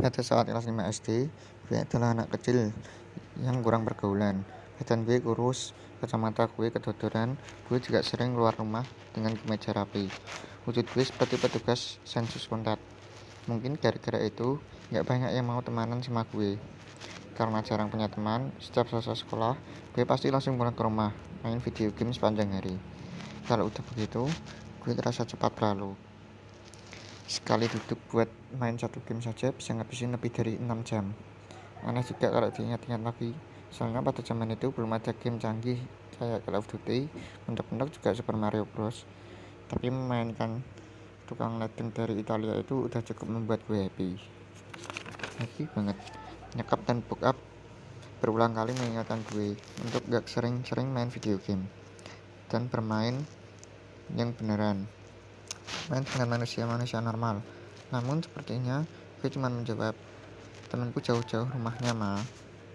Pada saat kelas 5 SD, gue adalah anak kecil yang kurang pergaulan. Badan gue kurus, kacamata gue kedodoran, gue juga sering keluar rumah dengan kemeja rapi. Wujud gue seperti petugas sensus kontak. Mungkin gara-gara itu, gak banyak yang mau temanan sama gue. Karena jarang punya teman, setiap selesai sekolah, gue pasti langsung pulang ke rumah, main video game sepanjang hari. Kalau udah begitu, gue terasa cepat berlalu. Sekali duduk buat main satu game saja bisa ngabisin lebih dari 6 jam. Aneh juga kalau diingat-ingat lagi. Soalnya pada zaman itu belum ada game canggih kayak Call of Duty, mentok-mentok juga Super Mario Bros. Tapi memainkan tukang ledeng dari Italia itu udah cukup membuat gue happy. Happy banget. Nyekap dan book up berulang kali mengingatkan gue untuk gak sering-sering main video game dan bermain yang beneran main dengan manusia-manusia normal. Namun sepertinya gue cuma menjawab, temanku jauh-jauh rumahnya mah.